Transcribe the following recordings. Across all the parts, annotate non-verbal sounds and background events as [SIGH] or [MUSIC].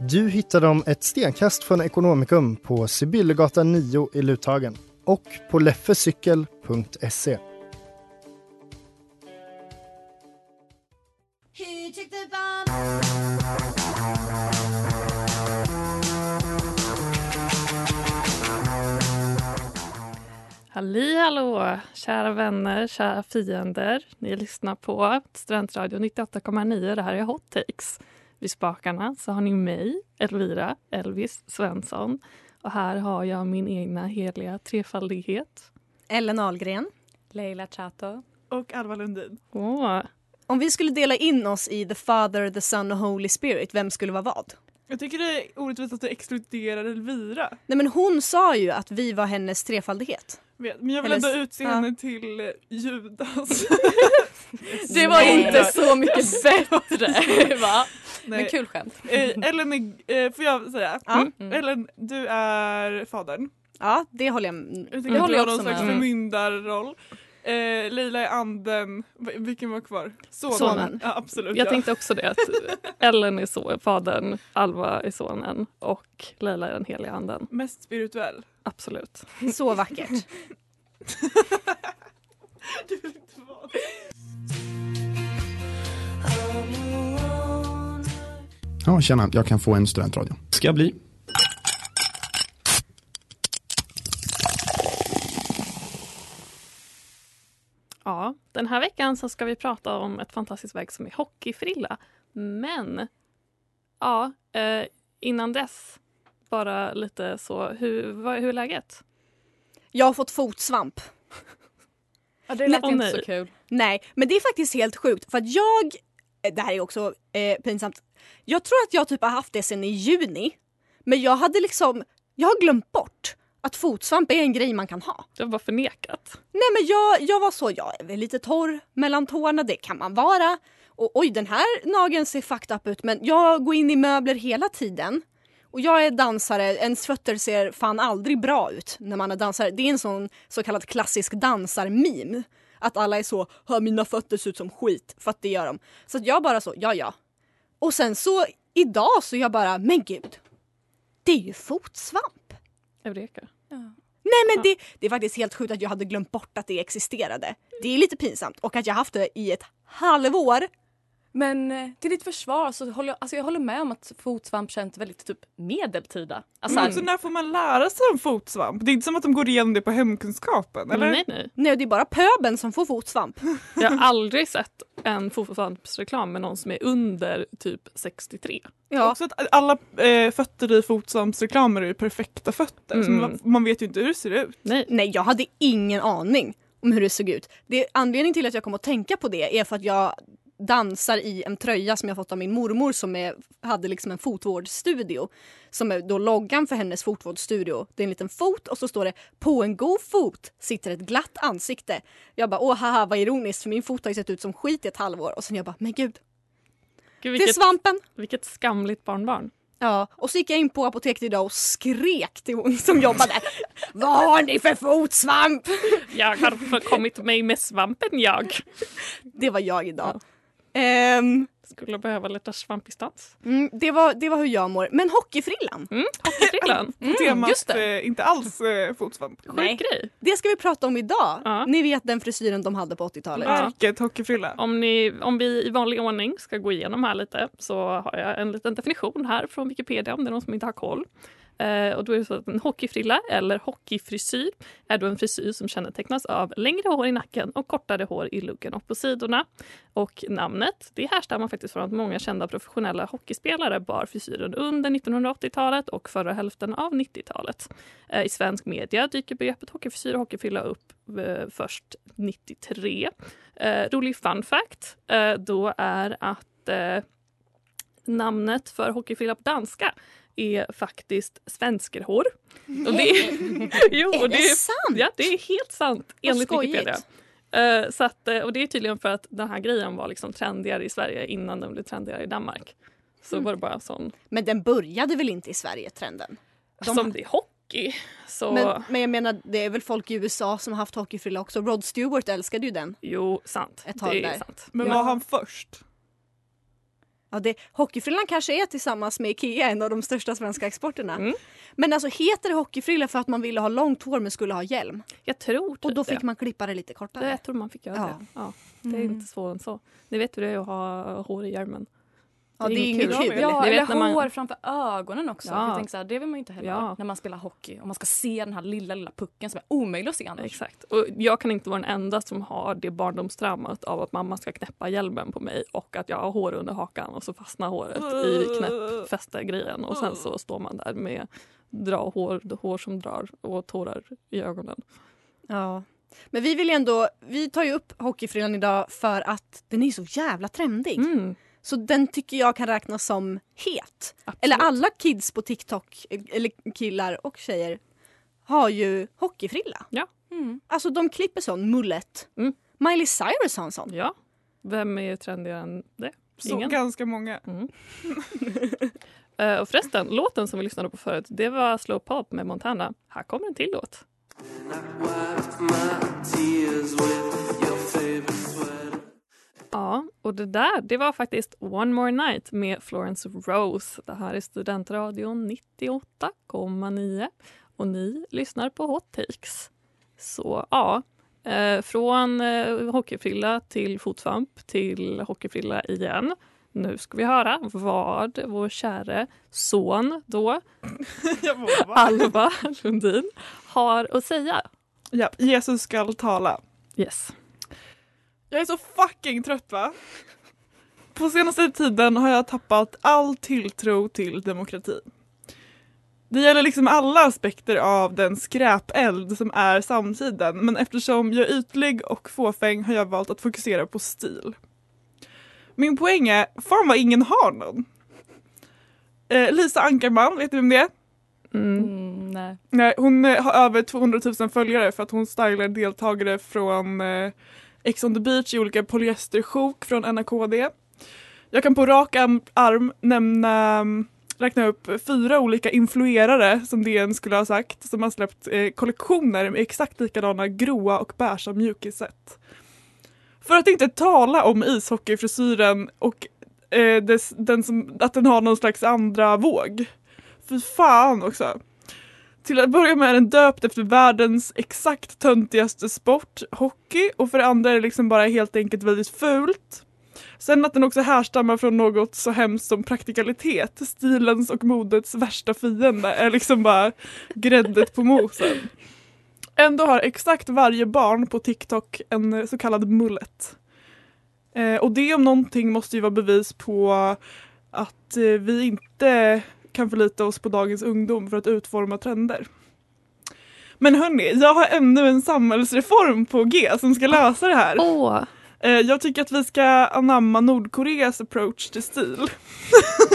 Du hittar dem ett stenkast från Ekonomikum på Sibyllegatan 9 i Luthagen och på leffecykel.se. Halli hallå, kära vänner, kära fiender. Ni lyssnar på Studentradio 98,9. Det här är Hot Takes. Vid spakarna så har ni mig, Elvira Elvis Svensson. Och här har jag min egna heliga trefaldighet. Ellen Ahlgren. Leila Chato. Och Alva Lundin. Åh. Om vi skulle dela in oss i the father, the son och holy spirit, vem skulle vara vad? Jag tycker det är orättvist att du exkluderar Elvira. Nej men hon sa ju att vi var hennes trefaldighet. Men jag vill ändå utse ja. henne till eh, Judas. [LAUGHS] Det var inte så mycket bättre [LAUGHS] va? Nej. Men kul skämt. Eh, Ellen är, eh, får jag säga? Ja. Mm. Ellen, du är fadern. Ja, det håller jag med Jag Det tycker håller du jag har någon slags om. förmyndarroll. Eh, Leila är anden. Vilken var kvar? Sonen. Sonen. Ja, absolut. Jag ja. tänkte också det. Att Ellen är så, fadern, Alva är sonen och Leila är den heliga anden. Mest spirituell. Absolut. Så vackert. [LAUGHS] Du vill inte vara Ja, tjena, jag kan få en studentradio. Ska jag bli. Ja, den här veckan så ska vi prata om ett fantastiskt verk som är Hockeyfrilla. Men ja, eh, innan dess bara lite så, hur, vad, hur är läget? Jag har fått fotsvamp. [LAUGHS] Ja, det lät Åh, inte nej. så kul. Nej, men det är faktiskt helt sjukt för att jag, det här är också eh, pinsamt, jag tror att jag typ har haft det sedan i juni. Men jag hade liksom, jag har glömt bort att fotsvamp är en grej man kan ha. Har bara förnekat. Nej men jag, jag var så, jag är väl lite torr mellan tårna, det kan man vara. Och oj den här nageln ser fucked up ut men jag går in i möbler hela tiden. Och jag är dansare, ens fötter ser fan aldrig bra ut när man är dansare. Det är en sån så kallad klassisk dansarmeme. Att alla är så, "Ha, mina fötter ser ut som skit, för att det gör de. Så att jag bara så, ja ja. Och sen så idag så jag bara, men gud. Det är ju fotsvamp. Eureka. Nej men det, det är faktiskt helt sjukt att jag hade glömt bort att det existerade. Det är lite pinsamt och att jag haft det i ett halvår. Men eh, till ditt försvar så håller jag, alltså jag håller med om att fotsvamp känns väldigt typ medeltida. Alltså, Men också när får man lära sig om fotsvamp? Det är inte som att de går igenom det på hemkunskapen, eller? Nej, nej. Nej det är bara pöben som får fotsvamp. Jag har aldrig sett en fotsvampsreklam med någon som är under typ 63. Ja. Också att alla eh, fötter i fotsvampsreklamer är perfekta fötter. Så Mm. man, man vet ju inte hur det ser ut. Nej. Nej jag hade ingen aning om hur det såg ut. Det, anledningen till att jag kom att tänka på det är för att jag dansar i en tröja som jag fått av min mormor som är, hade liksom en fotvårdsstudio. Som är då loggan för hennes fotvårdsstudio. Det är en liten fot och så står det på en god fot sitter ett glatt ansikte. Jag bara åh haha vad ironiskt för min fot har ju sett ut som skit i ett halvår och sen jag bara men gud Gud, det är vilket, svampen. vilket skamligt barnbarn. Ja, och så gick jag in på apoteket idag och skrek till hon som jobbade. [LAUGHS] Vad har ni för fotsvamp? Jag har kommit mig med svampen jag. Det var jag idag. Ehm, Skulle behöva lite svampistans. mm, det, var, det var hur jag mår. Men hockeyfrillan, Mm, hockeyfrillan. På [LAUGHS] temat just det. eh, inte alls eh, fotsvamp. Nej. Sjuk grej. det ska vi prata om idag. Ja. Ni vet den frisyren de hade på 80-talet. Ja. Verket hockeyfrilla. Om, ni, om vi i vanlig ordning ska gå igenom här lite så har jag en liten definition här från Wikipedia om det är någon som inte har koll. Eh, och då är det så att en hockeyfrilla eller hockeyfrisyr är då en frisyr som kännetecknas av längre hår i nacken och kortare hår i luggen och på sidorna. Och namnet det härstammar faktiskt från att många kända professionella hockeyspelare bar frisyren under 1980-talet och förra hälften av 90-talet. Eh, I svensk media dyker begreppet hockeyfrisyr och hockeyfrilla upp eh, först 93. Rolig fun fact då är att namnet för hockeyfrilla på danska är faktiskt svenskerhår. Och det [LAUGHS] är, jo, Är och det sant? Ja, det är helt sant enligt. Wikipedia. Eh, så att, eh, och det är tydligen för att den här grejen var liksom trendigare i Sverige innan den blev trendigare i Danmark. Så Mm. var det bara sån, Men den började väl inte i Sverige, trenden? De- som det är hockey. Så Men, men jag menar, det är väl folk i USA som har haft hockeyfrilla också. Rod Stewart älskade ju den. jo, sant. Ett tag det är där. sant. Men Ja. var han först? Ja, det, hockeyfrillan kanske är tillsammans med Ikea en av de största svenska exporterna. Mm. Men alltså heter det hockeyfrilla för att man ville ha långt hår men skulle ha hjälm? Jag tror typ Och då det. fick man klippa det lite det. kortare? Jag tror man fick göra Ja. det. Ja, det är Mm. inte svårare än så. Ni vet hur det är att ha hår i hjälmen. Ja, det är inget kul. Ja, eller man- hår framför ögonen också. Ja. Jag tänker så här, det vill man inte heller Ja. när man spelar hockey. Och man ska se den här lilla, lilla pucken som är omöjlig att se annars. Exakt. Och jag kan inte vara den enda som har det barndomstraumat av att mamma ska knäppa hjälmen på mig och att jag har hår under hakan och så fastnar håret i knäppfäste-grejen och sen så står man där med dra hår, hår som drar och tårar i ögonen. Ja. Men vi vill ju ändå, vi tar ju upp hockeyfrillan idag för att den är så jävla trendig. Mm, Så den tycker jag kan räknas som het. absolut. Eller alla kids på TikTok, eller killar och tjejer, har ju hockeyfrilla. Ja. Mm. Alltså de klipper sån mullet. Mm. Miley Cyrus har en sån. Ja. Vem är trendigare än det? Så Ingen. ganska många. Mm. [LAUGHS] Eh, och förresten, låten som vi lyssnade på förut, det var Slow Pop med Montana. Här kommer en till låt. Ja, och det där, det var faktiskt One More Night med Florence Rose. Det här är Studentradion 98,9 och ni lyssnar på Hot Takes. Så ja, eh, från eh, hockeyfrilla till fotsvamp till hockeyfrilla igen. Nu ska vi höra vad vår käre son då? [LAUGHS] Alva Lundin, har att säga. ja, Jesus skall tala. Yes. Jag är så fucking trött va? På senaste tiden har jag tappat all tilltro till demokrati. Det gäller liksom alla aspekter av den skräpeld som är samtiden men eftersom jag är ytlig och fåfäng har jag valt att fokusera på stil. Min poäng är, fan vad ingen har någon. Eh, Lisa Ankarman, vet du vem det är? Mm. Mm, nej. Nej, hon eh, har över 200 000 följare för att hon stylar deltagare från eh, Ex on the beach i olika polyestersjok från NAKD. Jag kan på rak arm, nämna, mm, räkna upp fyra olika influerare som DN skulle ha sagt som har släppt eh, kollektioner med exakt likadana gråa och beiga mjukisset. För att inte tala om ishockeyfrisyren och eh, dess, den som, att den har någon slags andra våg. Fy fan också. Till att börja med är den döpt efter världens exakt töntigaste sport, hockey, och för det andra är det liksom bara helt enkelt väldigt fult. Sen att den också härstammar från något så hemskt som praktikalitet, stilens och modets värsta fiende, är liksom bara gräddet på mosen. Ändå har exakt varje barn på TikTok en så kallad mullet. Eh, och det om någonting måste ju vara bevis på att eh, vi inte kan förlita oss på dagens ungdom för att utforma trender. Men hörni, jag har ännu en samhällsreform på G som ska lösa det här. Eh, Jag tycker att vi ska anamma Nordkoreas approach till stil.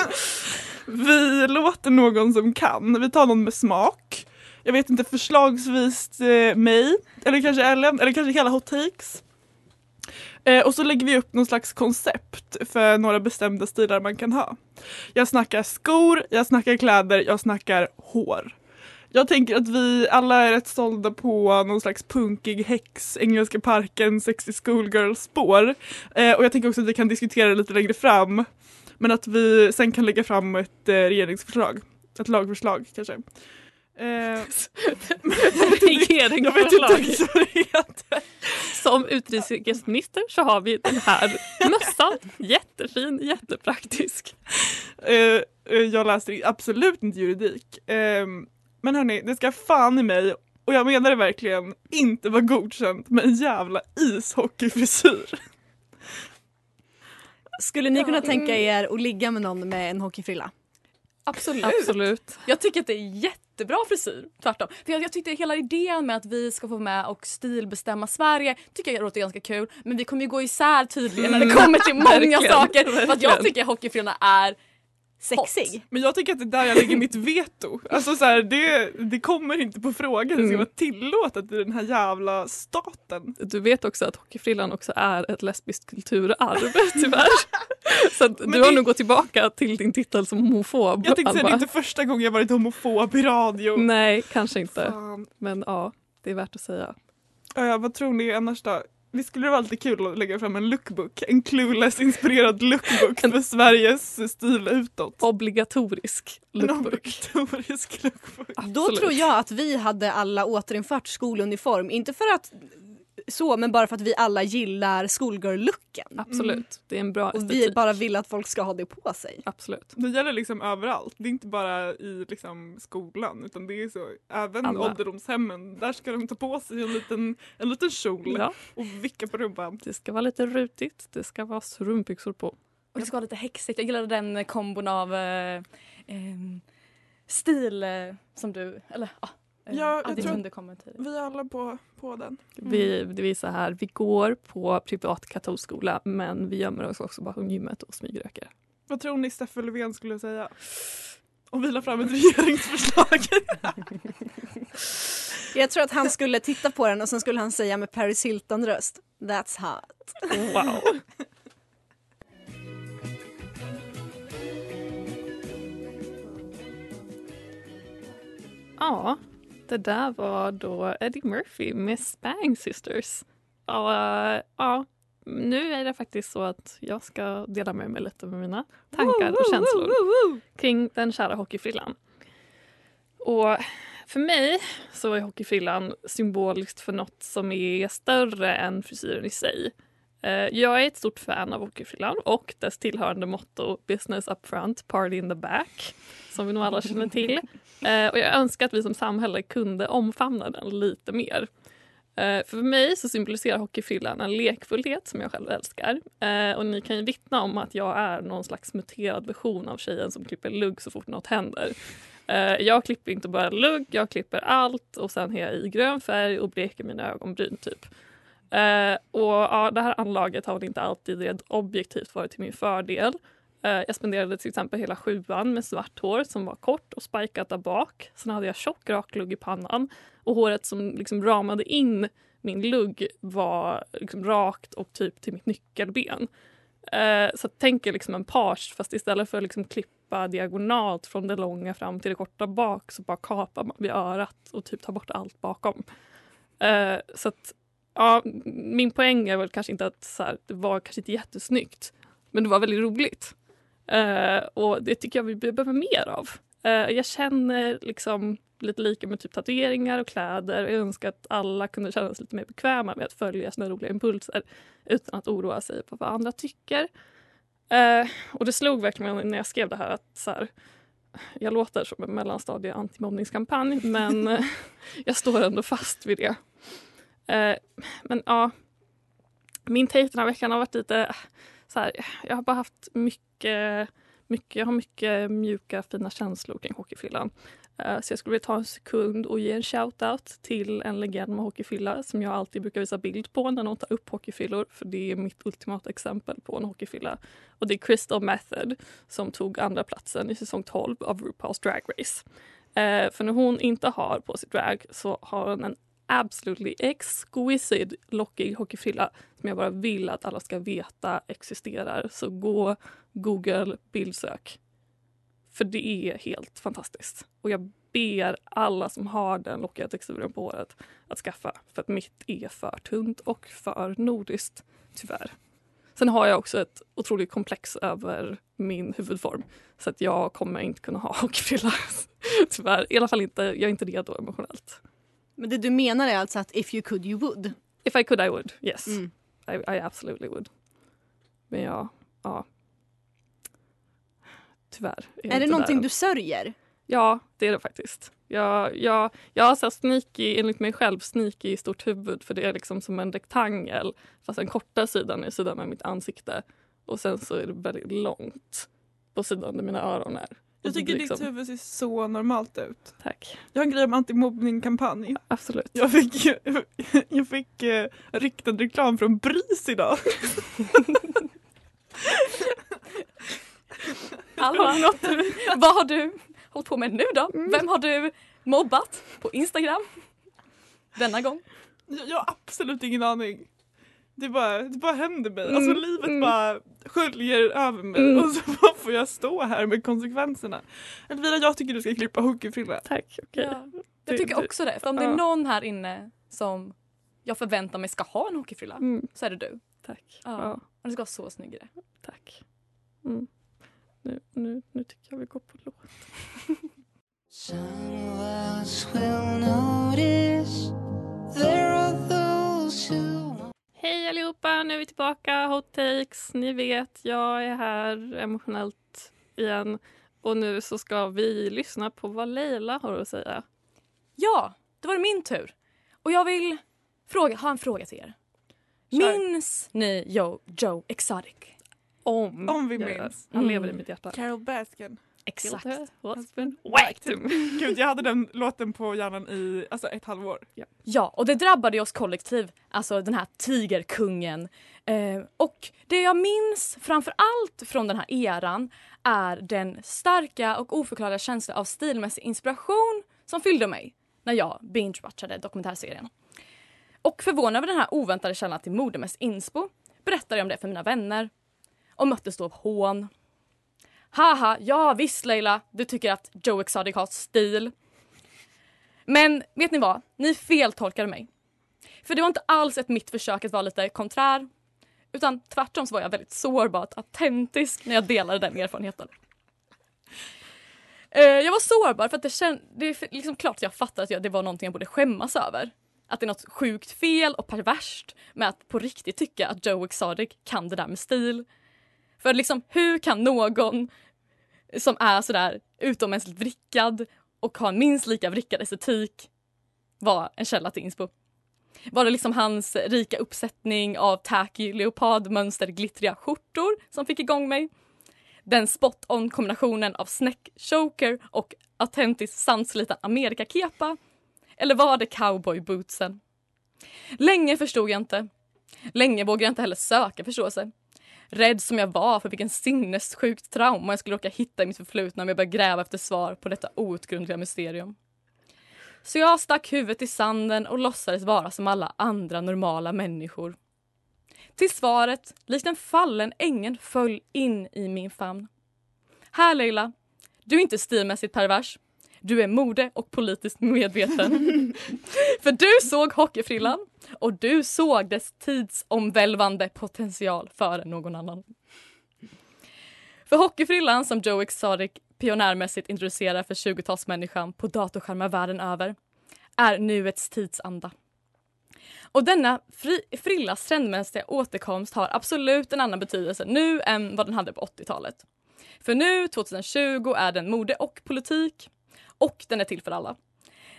[LAUGHS] vi låter någon som kan, vi tar någon med smak. Jag vet inte, förslagsvis eh, mig, eller kanske Ellen, eller kanske hela Hot Takes. Eh, och så lägger vi upp någon slags koncept för några bestämda stilar man kan ha. Jag snackar skor, jag snackar kläder, jag snackar hår. Jag tänker att vi alla är rätt sålda på någon slags punkig häx, Engelska parken, sexy schoolgirl spår. Eh, och jag tänker också att vi kan diskutera det lite längre fram. Men att vi sen kan lägga fram ett eh, regeringsförslag. Ett lagförslag kanske. Eh, [LAUGHS] [LAUGHS] inte- jag vet inte regeringsförslag. vad det heter. Som utrikesminister så har vi den här mössan. Jättefin, jättepraktisk. Eh, eh, jag läste absolut inte juridik. Eh, men hörni, det ska fan i mig, och jag menar det verkligen, inte vara godkänt med en jävla ishockeyfrisyr. Skulle ni kunna tänka er att ligga med någon med en hockeyfrilla? Absolut. Absolut. Jag tycker att det är jättebra frisyr. Tvärtom. För jag, jag tyckte hela idén med att vi ska få med och stilbestämma Sverige tycker jag låter ganska kul. Men vi kommer ju gå isär tydligen när det kommer till [LAUGHS] många saker. För att jag tycker hockeyfrillan är Sexig? Men jag tycker att det är där jag lägger mitt veto. Alltså så här, det, det kommer inte på frågan. Det ska Mm. vara tillåtet i den här jävla staten. Du vet också att hockeyfrillan också är ett lesbiskt kulturarv [LAUGHS] tyvärr. Så du Men har det- nog gått tillbaka till din titel som homofob. Jag tänkte säga det är inte första gången jag varit homofob i radio. Nej, kanske inte. Fan. Men ja, det är värt att säga. Ja, ja, vad tror ni annars då? Visst skulle det vara alltid kul att lägga fram en lookbook? En clueless-inspirerad lookbook för Sveriges stil utåt. Obligatorisk En lookbook. obligatorisk lookbook. Då Absolut. tror jag att vi hade alla återinfört skoluniform. Inte för att så, men bara för att vi alla gillar schoolgirl-looken. Absolut, det är en bra Och vi estetik. bara vill att folk ska ha det på sig. Absolut. Det gäller liksom överallt. Det är inte bara i liksom skolan utan det är så även Alla. ålderdomshemmen. Där ska de ta på sig en liten, en liten kjol Ja, och vicka på rumpan. det ska vara lite rutigt, det ska vara strumpbyxor på. Och det ska vara lite häxigt. Jag gillade den kombon av eh, em, stil eh, som du, eller ja, eh, Ja, jag tror- kommer till. Vi är alla på, på den. Vi, det är så här, vi går på privat katolsk skola men vi gömmer oss också bakom gymmet och smygröker. Vad tror ni Stefan Löfven skulle säga? Om vi la fram ett [LAUGHS] regeringsförslag. [LAUGHS] Jag tror att han skulle titta på den och sen skulle han säga med Paris Hilton-röst That's hot. Wow. [LAUGHS] Ja, det där var då Eddie Murphy med Spang Sisters. Och, ja, nu är det faktiskt så att jag ska dela med mig lite med mina tankar och känslor kring den kära hockeyfrillan. Och för mig så är hockeyfrillan symboliskt för något som är större än frisyren i sig. Eh, Jag är ett stort fan av hockeyfrillan och dess tillhörande motto Business up front, party in the back, som vi nog alla känner till. [LAUGHS] Eh, Och jag önskar att vi som samhälle kunde omfamna den lite mer. Eh, För mig så symboliserar hockeyfrillan en lekfullhet som jag själv älskar. Eh, Och ni kan ju vittna om att jag är någon slags muterad version av tjejen som klipper lugg så fort något händer. Eh, Jag klipper inte bara lugg, jag klipper allt och sen har jag i grön färg och bleker mina ögonbryn typ. Uh, och ja, Det här anlaget har väl inte alltid rent objektivt varit till min fördel. Eh, jag spenderade till exempel hela sjuan med svart hår som var kort och spikat där bak. Sen hade jag tjock rak lugg i pannan och håret som liksom ramade in min lugg var liksom rakt och typ till mitt nyckelben. Eh, så tänk er liksom en page fast istället för att liksom klippa diagonalt från det långa fram till det korta bak så bara kapar man vid örat och typ tar bort allt bakom. Eh, så att, ja, min poäng är väl kanske inte att så här, det var kanske inte jättesnyggt men det var väldigt roligt. Eh, och det tycker jag vi behöver mer av. Eh, jag känner liksom lite lika med typ tatueringar och kläder. Jag önskar att alla kunde känna sig lite mer bekväma med att följa sina roliga impulser utan att oroa sig på vad andra tycker. Eh, och det slog verkligen när jag skrev det här att så här, jag låter som en mellanstadie antimobbningskampanj men [LAUGHS] [LAUGHS] jag står ändå fast vid det. Men ja, min take den här veckan har varit lite så här, jag har bara haft mycket, mycket, jag har mycket mjuka fina känslor kring hockeyfrillan. Eh, så jag skulle vilja ta en sekund och ge en shout-out till en legend med hockeyfrilla som jag alltid brukar visa bild på när någon tar upp hockeyfrillor för det är mitt ultimata exempel på en hockeyfrilla. Och det är Crystal Method som tog andra platsen i säsong 12 av RuPaul's Drag Race. Eh, för när hon inte har på sig drag så har hon en absolutely exquisite lockig hockeyfrilla som jag bara vill att alla ska veta existerar. Så gå, Google, bildsök. För det är helt fantastiskt. Och jag ber alla som har den lockiga texturen på håret att skaffa. För att mitt är för tunt och för nordiskt, tyvärr. Sen har jag också ett otroligt komplex över min huvudform. Så att jag kommer inte kunna ha [LAUGHS] hockeyfrilla. Tyvärr. I alla fall inte, jag är inte redo emotionellt. Men det du menar är alltså att if you could you would? If I could I would, yes. Mm. I, I absolutely would. Men ja, ja. Tyvärr. Är inte det någonting du sörjer? Ja, det är det faktiskt. Jag, jag, jag har så sneaky, enligt mig själv, sneaky i stort huvud för det är liksom som en rektangel fast den korta sidan är sidan med mitt ansikte och sen så är det väldigt långt på sidan där mina öron är. Jag tycker liksom- ditt huvud ser så normalt ut. Tack. Jag har en grej om antimobbningkampanj. Absolut. Jag fick, [LAUGHS] jag fick eh, riktad reklam från BRIS idag. Alva, något du, vad har du hållit på med nu då? Vem har du mobbat på Instagram? Denna gång? Jag, jag har absolut ingen aning. Det bara, det bara händer mig. Mm, Alltså livet mm. bara sköljer över mig Mm. och så bara får jag stå här med konsekvenserna. Elvira, jag tycker du ska klippa hockeyfrilla. Tack, okej. Ja. Jag tycker också det. För om det är Ja. någon här inne som jag förväntar mig ska ha en hockeyfrilla Mm, så är det du. tack. Ja. Ja. Och du ska vara så snygg i det. tack. Mm. Nu, nu, nu tycker jag vi går på låt. Hej allihopa, nu är vi tillbaka. Hot takes. Ni vet, jag är här emotionellt igen. Och nu så ska vi lyssna på vad Leila har att säga. Ja, då var det min tur. Och jag vill fråga, ha en fråga till er. Kör. Minns ni Joe, Joe Exotic? Om, Om vi minns. Han Mm. lever i mitt hjärta. Carol Baskin. Exakt. What's been whacked. [LAUGHS] Gud, jag hade den låten på hjärnan i alltså, ett halvår. Ja, och det drabbade oss kollektiv. Alltså den här tigerkungen. Eh, och det jag minns framför allt från den här eran är den starka och oförklarliga känsla av stilmässig inspiration som fyllde mig när jag binge-watchade dokumentärserien. Och förvånad över den här oväntade källan till modemest inspo berättade jag om det för mina vänner och möttes då av hån. Haha, ja visst Leila, du tycker att Joe Exotic har stil. Men vet ni vad? Ni feltolkade mig. För det var inte alls ett mitt försök att vara lite konträr. Utan tvärtom så var jag väldigt sårbart autentisk när jag delade den erfarenheten. Eh, jag var sårbar för att det, känd, det är liksom klart att jag fattar att jag, det var någonting jag borde skämmas över. Att det är något sjukt fel och perverst med att på riktigt tycka att Joe Exotic kan det där med stil. För liksom hur kan någon som är sådär utommänskligt vrickad och har en minst lika vrickad estetik var en källa till inspo? Var det liksom hans rika uppsättning av tacky leopardmönster glittriga skjortor som fick igång mig? Den spot on kombinationen av snäck choker och autentisk sandsliten amerikakepa? Eller var det cowboybootsen? Länge förstod jag inte. Länge vågade jag inte heller söka förståelse. Rädd som jag var för vilken sinnessjukt trauma jag skulle råka hitta i mitt förflutna om jag började gräva efter svar på detta outgrundliga mysterium. Så jag stack huvudet i sanden och låtsades vara som alla andra normala människor. Till svaret, likt en fallen ängel, föll in i min famn. Här Leila, du är inte stilmässigt pervers. Du är mode och politiskt medveten. [LAUGHS] För du såg hockeyfrillan och du såg dess tidsomvälvande potential före någon annan. För hockeyfrillan som Joe Exotic pionjärmässigt introducerar för 20-talsmänniskan på datorskärmar världen över är nuets tidsanda. Och denna fri, frillas trendmässiga återkomst har absolut en annan betydelse nu än vad den hade på 80-talet. För nu, 2020, är den mode och politik och den är till för alla.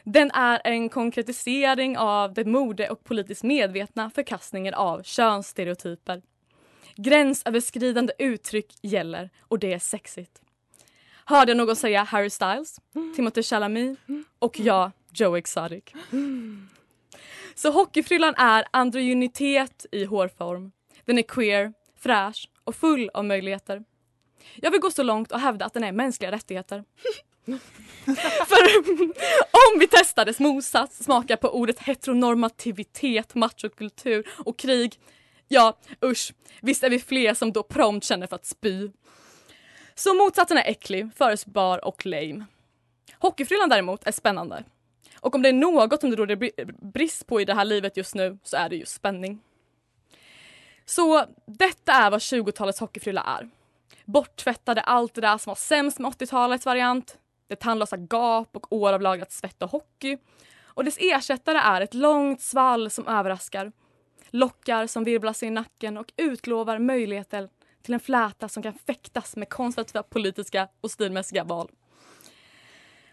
Den är en konkretisering av det mode och politiskt medvetna förkastningen av könsstereotyper. Gränsöverskridande uttryck gäller och det är sexigt. Hörde jag någon säga Harry Styles, Timothée Chalamet och jag, Joe Exotic. Så hockeyfrillan är androgynitet i hårform. Den är queer, fräsch och full av möjligheter. Jag vill gå så långt och hävda att den är mänskliga rättigheter. [LAUGHS] För om vi testar dess motsats, smakar på ordet heteronormativitet, machokultur och krig, ja usch, visst är vi fler som då prompt känner för att spy. Så motsatsen är äcklig, förutsägbar och lame. Hockeyfrillan däremot är spännande. Och om det är något som det råder brist på i det här livet just nu så är det just spänning. Så detta är vad 20-talets hockeyfrilla är. Borttvättade allt det där som var sämst med 80-talets variant. Det tandlösa gap och år av lagrat svett och hockey. Och dess ersättare är ett långt svall som överraskar. lockar som virvlar sig i nacken och utlovar möjligheter till en fläta som kan fäktas med konservativa politiska och stilmässiga val.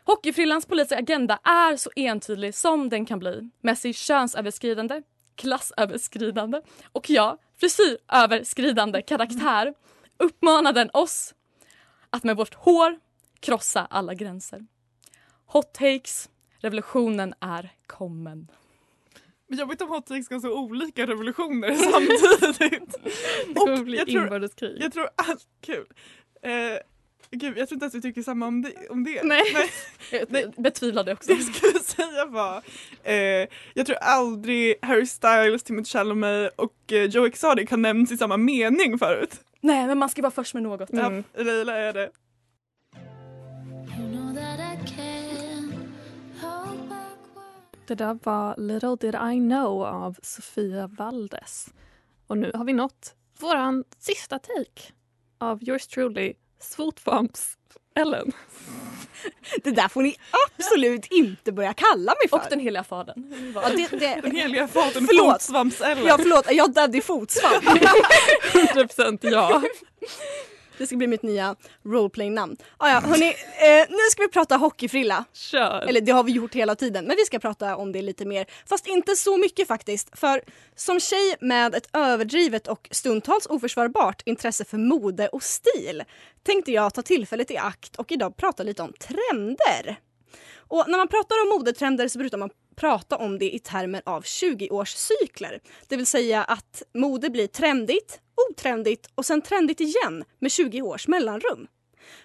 Hockeyfrillans politiska agenda är så entydig som den kan bli med sin könsöverskridande, klassöverskridande och ja, frisyröverskridande karaktär uppmanar den oss att med vårt hår krossa alla gränser. Hot takes, revolutionen är kommen. Men jag vet om hot takes ska så olika revolutioner [LAUGHS] samtidigt. Det kommer bli jag tror- inbördeskrig. Jag tror allt kul. Eh, gud, jag tror inte ens vi tycker samma om det. Om det. Nej. [LAUGHS] Jag betvivlar det också. Det jag skulle [LAUGHS] säga var, eh, jag tror aldrig Harry Styles, Timothée Chalamet och eh, Joe Exotic har nämnts i samma mening förut. Nej, men man ska vara först med något. Ja, Leila är det. Det där var Little Did I Know av Sofia Valdes. Och nu har vi nått våran sista take av yours truly, Swotfumps Ellen. [LAUGHS] Det där får ni absolut inte börja kalla mig för. Och den heliga fadern. Ja, det, det, [LAUGHS] Den heliga [LAUGHS] fadern Förlåt. Fotsvamps-Ellen. Ja förlåt, jag daddy fotsvamp. 100% ja. Det ska bli mitt nya roleplay-namn. Ah, ja, hörni, eh, nu ska vi prata hockeyfrilla. Kör. Eller det har vi gjort hela tiden, men vi ska prata om det lite mer. Fast inte så mycket faktiskt. För som tjej med ett överdrivet och stundtals oförsvarbart intresse för mode och stil tänkte jag ta tillfället i akt och idag prata lite om trender. Och när man pratar om modetrender så brukar man prata om det i termer av 20-årscykler. Det vill säga att mode blir trendigt, otrendigt och sen trendigt igen med 20 års mellanrum.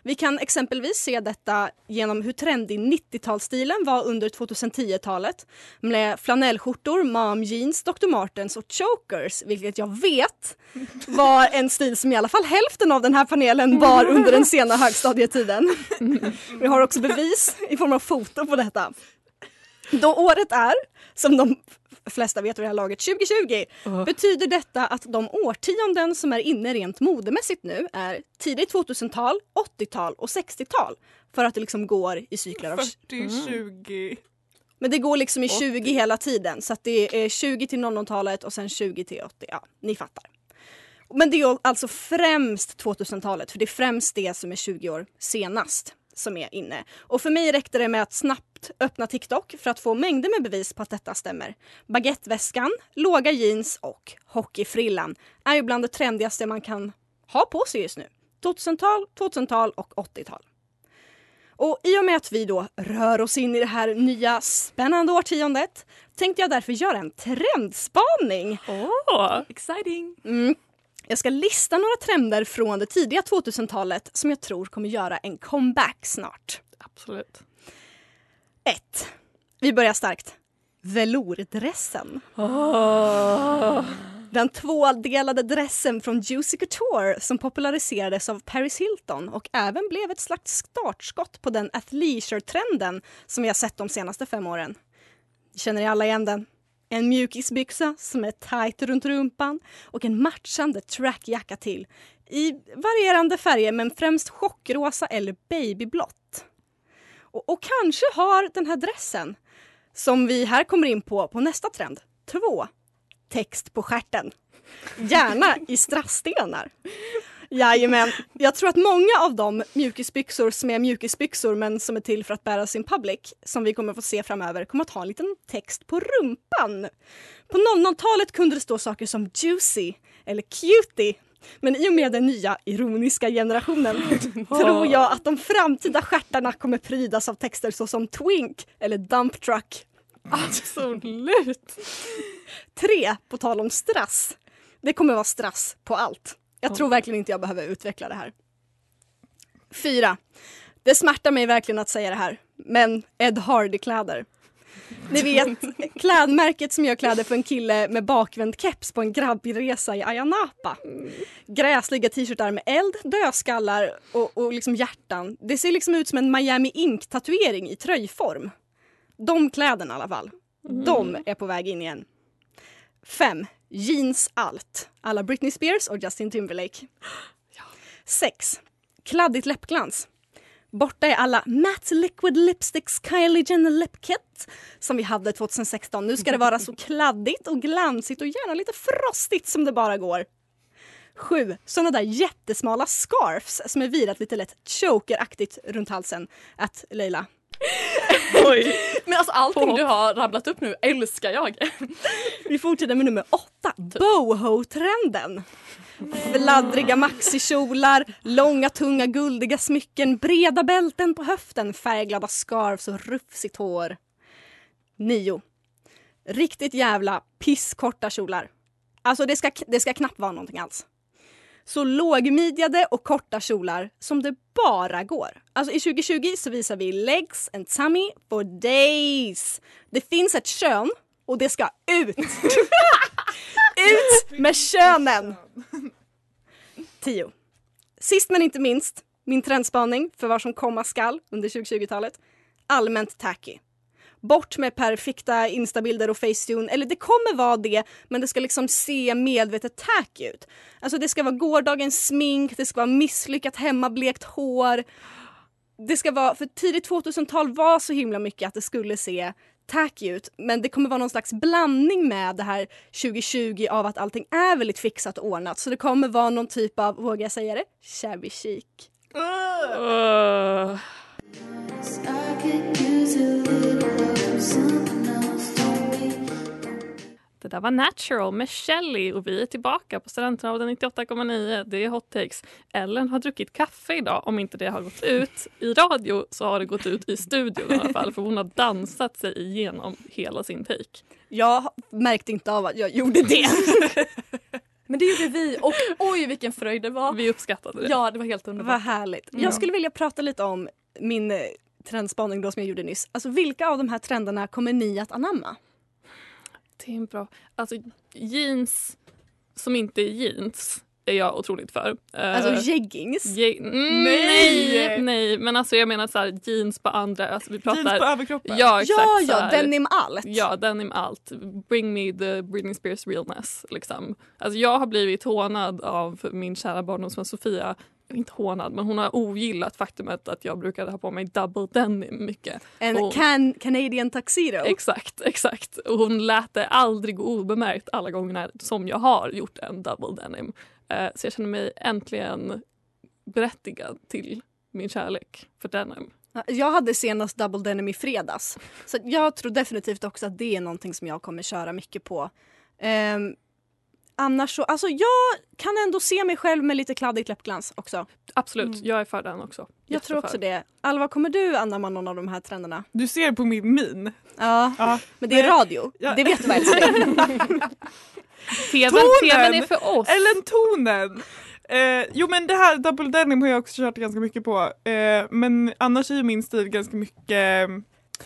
Vi kan exempelvis se detta genom hur trendig 90-talsstilen var under 2010-talet med flanellskjortor, mom jeans, Dr. Martens och chokers, vilket jag vet var en stil som i alla fall hälften av den här panelen var under den sena högstadietiden. [LAUGHS] Vi har också bevis i form av foto på detta. Då året är, som de flesta vet vid det här laget, 2020 betyder detta att de årtionden som är inne rent modemässigt nu är tidigt 2000-tal, 80-tal och 60-tal. För att det liksom går i cykler av... 40, 20. Men det går liksom i 80. 20 hela tiden. Så det är 20 till 00-talet och sen 20 till 80. Ja, ni fattar. Men det är alltså främst 2000-talet, för det är främst det som är 20 år senast som är inne. Och för mig räckte det med att snabbt öppna TikTok för att få mängder med bevis på att detta stämmer. Baguetteväskan, låga jeans och hockeyfrillan är ju bland det trendigaste man kan ha på sig just nu. 2000-tal, 2000-tal och 80-tal. Och i och med att vi då rör oss in i det här nya spännande årtiondet tänkte jag därför göra en trendspaning. Åh, Exciting! Mm. Jag ska lista några trender från det tidiga 2000-talet som jag tror kommer göra en comeback snart. absolut. 1. Vi börjar starkt. Velourdressen. Den tvådelade dressen från Juicy Couture som populariserades av Paris Hilton och även blev ett slags startskott på den athleisure-trenden som vi har sett de senaste fem åren. Känner ni alla igen den? En mjukisbyxa som är tajt runt rumpan och en matchande trackjacka till i varierande färger men främst chockrosa eller babyblått. Och, och kanske har den här dressen, som vi här kommer in på på nästa trend, två, text på stjärten. Gärna i strassstenar. Jajamän. Jag tror att många av de mjukisbyxor som är mjukisbyxor men som är till för att bäras in public som vi kommer få se framöver kommer att ha en liten text på rumpan. På 00-talet kunde det stå saker som juicy eller cutie men i och med den nya ironiska generationen [LAUGHS] tror jag att de framtida stjärtarna kommer prydas av texter såsom twink eller dump truck. Absolut. Tre, på tal om strass. Det kommer vara strass på allt. Jag tror verkligen inte jag behöver utveckla det här. Fyra. Det smärtar mig verkligen att säga det här, men Ed Hardy-kläder. Ni vet, klädmärket som gör kläder för en kille med bakvänd keps på en grabbresa i Ayia Napa. Gräsliga t-shirtar med eld, dödskallar och, och liksom hjärtan. Det ser liksom ut som en Miami Ink-tatuering i tröjform. De kläderna i alla fall. De är på väg in igen. 5. Jeans allt. Alla Britney Spears och Justin Timberlake. [GASPS] 6. Kladdigt läppglans. Borta är alla Matte Liquid Lipsticks Kylie Jenner Lip Kit som vi hade 2016. Nu ska det vara så kladdigt och glansigt och gärna lite frostigt som det bara går. Sju, såna där jättesmala scarfs som är virat lite lätt chokeraktigt runt halsen. Att Leila. [LAUGHS] Oj. Men alltså allting du har rabblat upp nu älskar jag. [LAUGHS] Vi fortsätter med nummer åtta, boho-trenden. Fladdriga maxikjolar, långa tunga guldiga smycken, breda bälten på höften, färgglada scarves och rufsigt hår. Nio. Riktigt jävla pisskorta kjolar. Alltså det ska, det ska knappt vara någonting alls. Så lågmidjade och korta kjolar som det bara går. Alltså i 2020 så visar vi legs and tummy for days. Det finns ett kön och det ska ut! [LAUGHS] ut med könen! 10. Sist men inte minst, min trendspaning för vad som komma skall under 2020-talet. Allmänt tacky. Bort med perfekta instabilder och facetune. Eller det kommer vara det, men det ska liksom se medvetet tacky ut. Alltså det ska vara gårdagens smink, det ska vara misslyckat hemmablekt hår. Det ska vara, för tidigt 2000-tal var så himla mycket att det skulle se tacky ut. Men det kommer vara någon slags blandning med det här 2020 av att allting är väldigt fixat och ordnat. Så det kommer vara någon typ av, vågar jag säga det, shabby chic. Uh. Det där var Natural med Shelly och vi är tillbaka på Studentradion 98,9. Det är Hot Takes. Ellen har druckit kaffe idag. Om inte det har gått ut i radio så har det gått ut i studion i alla fall för hon har dansat sig igenom hela sin take. Jag märkte inte av att jag gjorde det. [LAUGHS] Men det gjorde vi och oj vilken fröjd det var. Vi uppskattade det. Ja det var helt underbart. Vad härligt. Jag skulle vilja prata lite om min eh, trendspaning då som jag gjorde nyss. Alltså vilka av de här trenderna kommer ni att anamma? Det är en bra... Alltså jeans som inte är jeans är jag otroligt för. Alltså Eh, jeggings? Je- mm, Nej! nej! Nej, men alltså jag menar så här, jeans på andra... Alltså vi pratar, Jeans på överkroppen? Ja, exakt. Ja, ja, här. denim allt. Ja, denim allt. Bring me the Britney Spears realness. Liksom. Alltså, jag har blivit hånad av min kära barndomsvän Sofia. Inte hånad, men hon har ogillat faktumet att jag brukade ha på mig double denim mycket. En Och- can Canadian tuxedo. Exakt, exakt. Och hon lät det aldrig gå obemärkt alla gånger som jag har gjort en double denim. Eh, så jag känner mig äntligen berättigad till min kärlek för denim. Jag hade senast double denim i fredags. Så jag tror definitivt också att det är någonting som jag kommer köra mycket på. Ehm, annars så, alltså jag kan ändå se mig själv med lite kladdigt läppglans också. Absolut, jag är för den också. Jag tror också det. Alva, kommer du anamma någon av de här trenderna? Du ser på min min. Ja, Ja. men det är radio. Ja. Det vet du väl? [LAUGHS] TVn! TVn är för oss. Eller tonen! Eh, jo men det här double denim har jag också kört ganska mycket på. Eh, men annars är ju min stil ganska mycket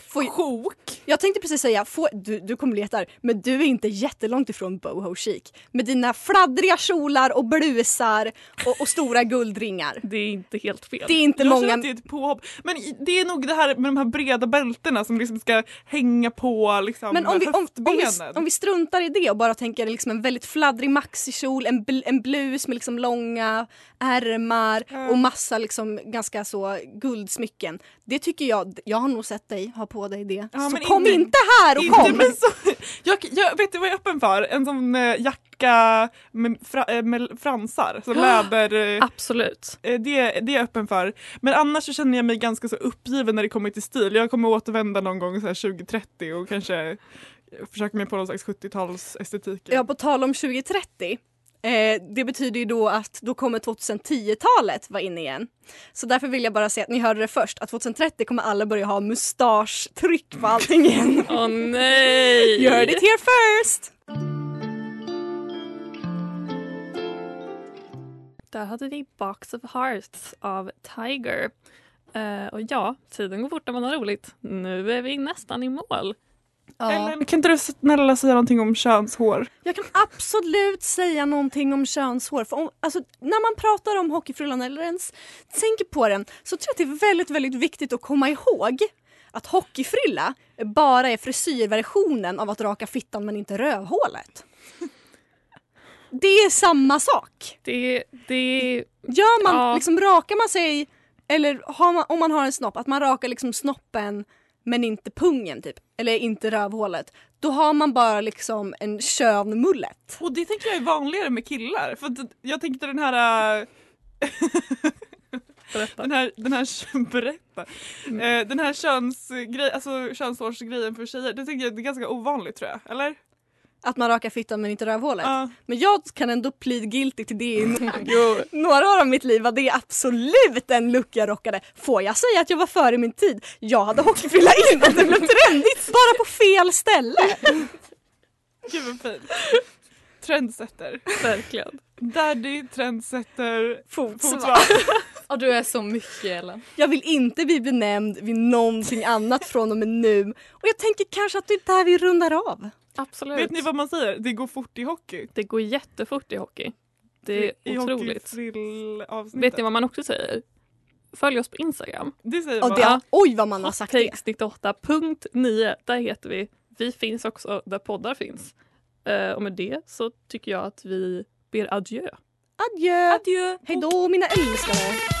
Får, sjok. jag tänkte precis säga, får, du, du kommer bli jättearg, men du är inte jättelångt ifrån boho chic. Med dina fladdriga kjolar och blusar och, och stora guldringar. Det är inte helt fel. Det är inte jag många... att det är ett påhopp. Men det är nog det här med de här breda bältena som liksom ska hänga på liksom Men om vi, om, om, vi, om vi struntar i det och bara tänker liksom en väldigt fladdrig maxikjol, en, bl- en blus med liksom långa ärmar Ja. och massa liksom ganska så guldsmycken. Det tycker jag, jag har nog sett dig ha på dig det. Ja, så kom inte- inte här och Inte, kom! så, jag, jag vet du vad jag är öppen för? En sån eh, jacka med, fra, eh, med fransar, så [GASPS] läder. eh, Absolut. det, det är jag öppen för. Men annars så känner jag mig ganska så uppgiven när det kommer till stil. Jag kommer återvända någon gång så här 2030 och kanske försöka mig på någon slags 70-tals estetik. Ja, på tal om 2030. Eh, det betyder ju då att då kommer 2010-talet vara inne igen. Så därför vill jag bara säga att ni hörde det först, att 2030 kommer alla börja ha mustasch-tryck på allting igen. [LAUGHS] Åh nej! You heard it here first! Där hade vi Box of Hearts av Tiger. Eh, och ja, tiden går fort när man har roligt. Nu är vi nästan i mål. Eller kan inte du snälla säga någonting om könshår? Jag kan absolut säga någonting om könshår. För om, alltså, när man pratar om hockeyfrillan eller ens tänker på den så tror jag att det är väldigt, väldigt viktigt att komma ihåg att hockeyfrilla bara är frisyrversionen av att raka fittan men inte rövhålet. Det är samma sak. Det, det, Gör man, Ja. liksom, rakar man sig eller man, om man har en snopp, att man rakar liksom snoppen men inte pungen typ, eller inte rövhålet. Då har man bara liksom en könmullet. Och det tänker jag är vanligare med killar. För jag tänkte den här... äh, [LAUGHS] Den här, den här, [LAUGHS] berätta. Eh, den här könsgrej, alltså könshårsgrejen för tjejer, det tycker jag är ganska ovanligt tror jag, eller? Att man rakar fittan men inte rövhålet. Ja. Men jag kan ändå plead guilty till det i [LAUGHS] några år av mitt liv var det absolut en look jag rockade. Får jag säga att jag var före min tid? Jag hade hockeyfrilla innan det blev trendigt, bara på fel ställe. Gud vad fint. Trendsetter. Verkligen. Daddy, trendsetter, fotsvart. [LAUGHS] Ja, du är så mycket Ellen. Jag vill inte bli benämnd vid någonting annat från och med nu. Och jag tänker kanske att det är där vi rundar av. Absolut. Vet ni vad man säger? Det går fort i hockey. Det går jättefort i hockey. Det är I otroligt. Vet ni vad man också säger? Följ oss på Instagram. Det säger man. det, oj vad man har sagt det. Hottakes 98.9. Där heter vi. Vi finns också där poddar finns. Eh, och med det så tycker jag att vi ber adjö. Adjö. Adjö. Hej då mina älskare.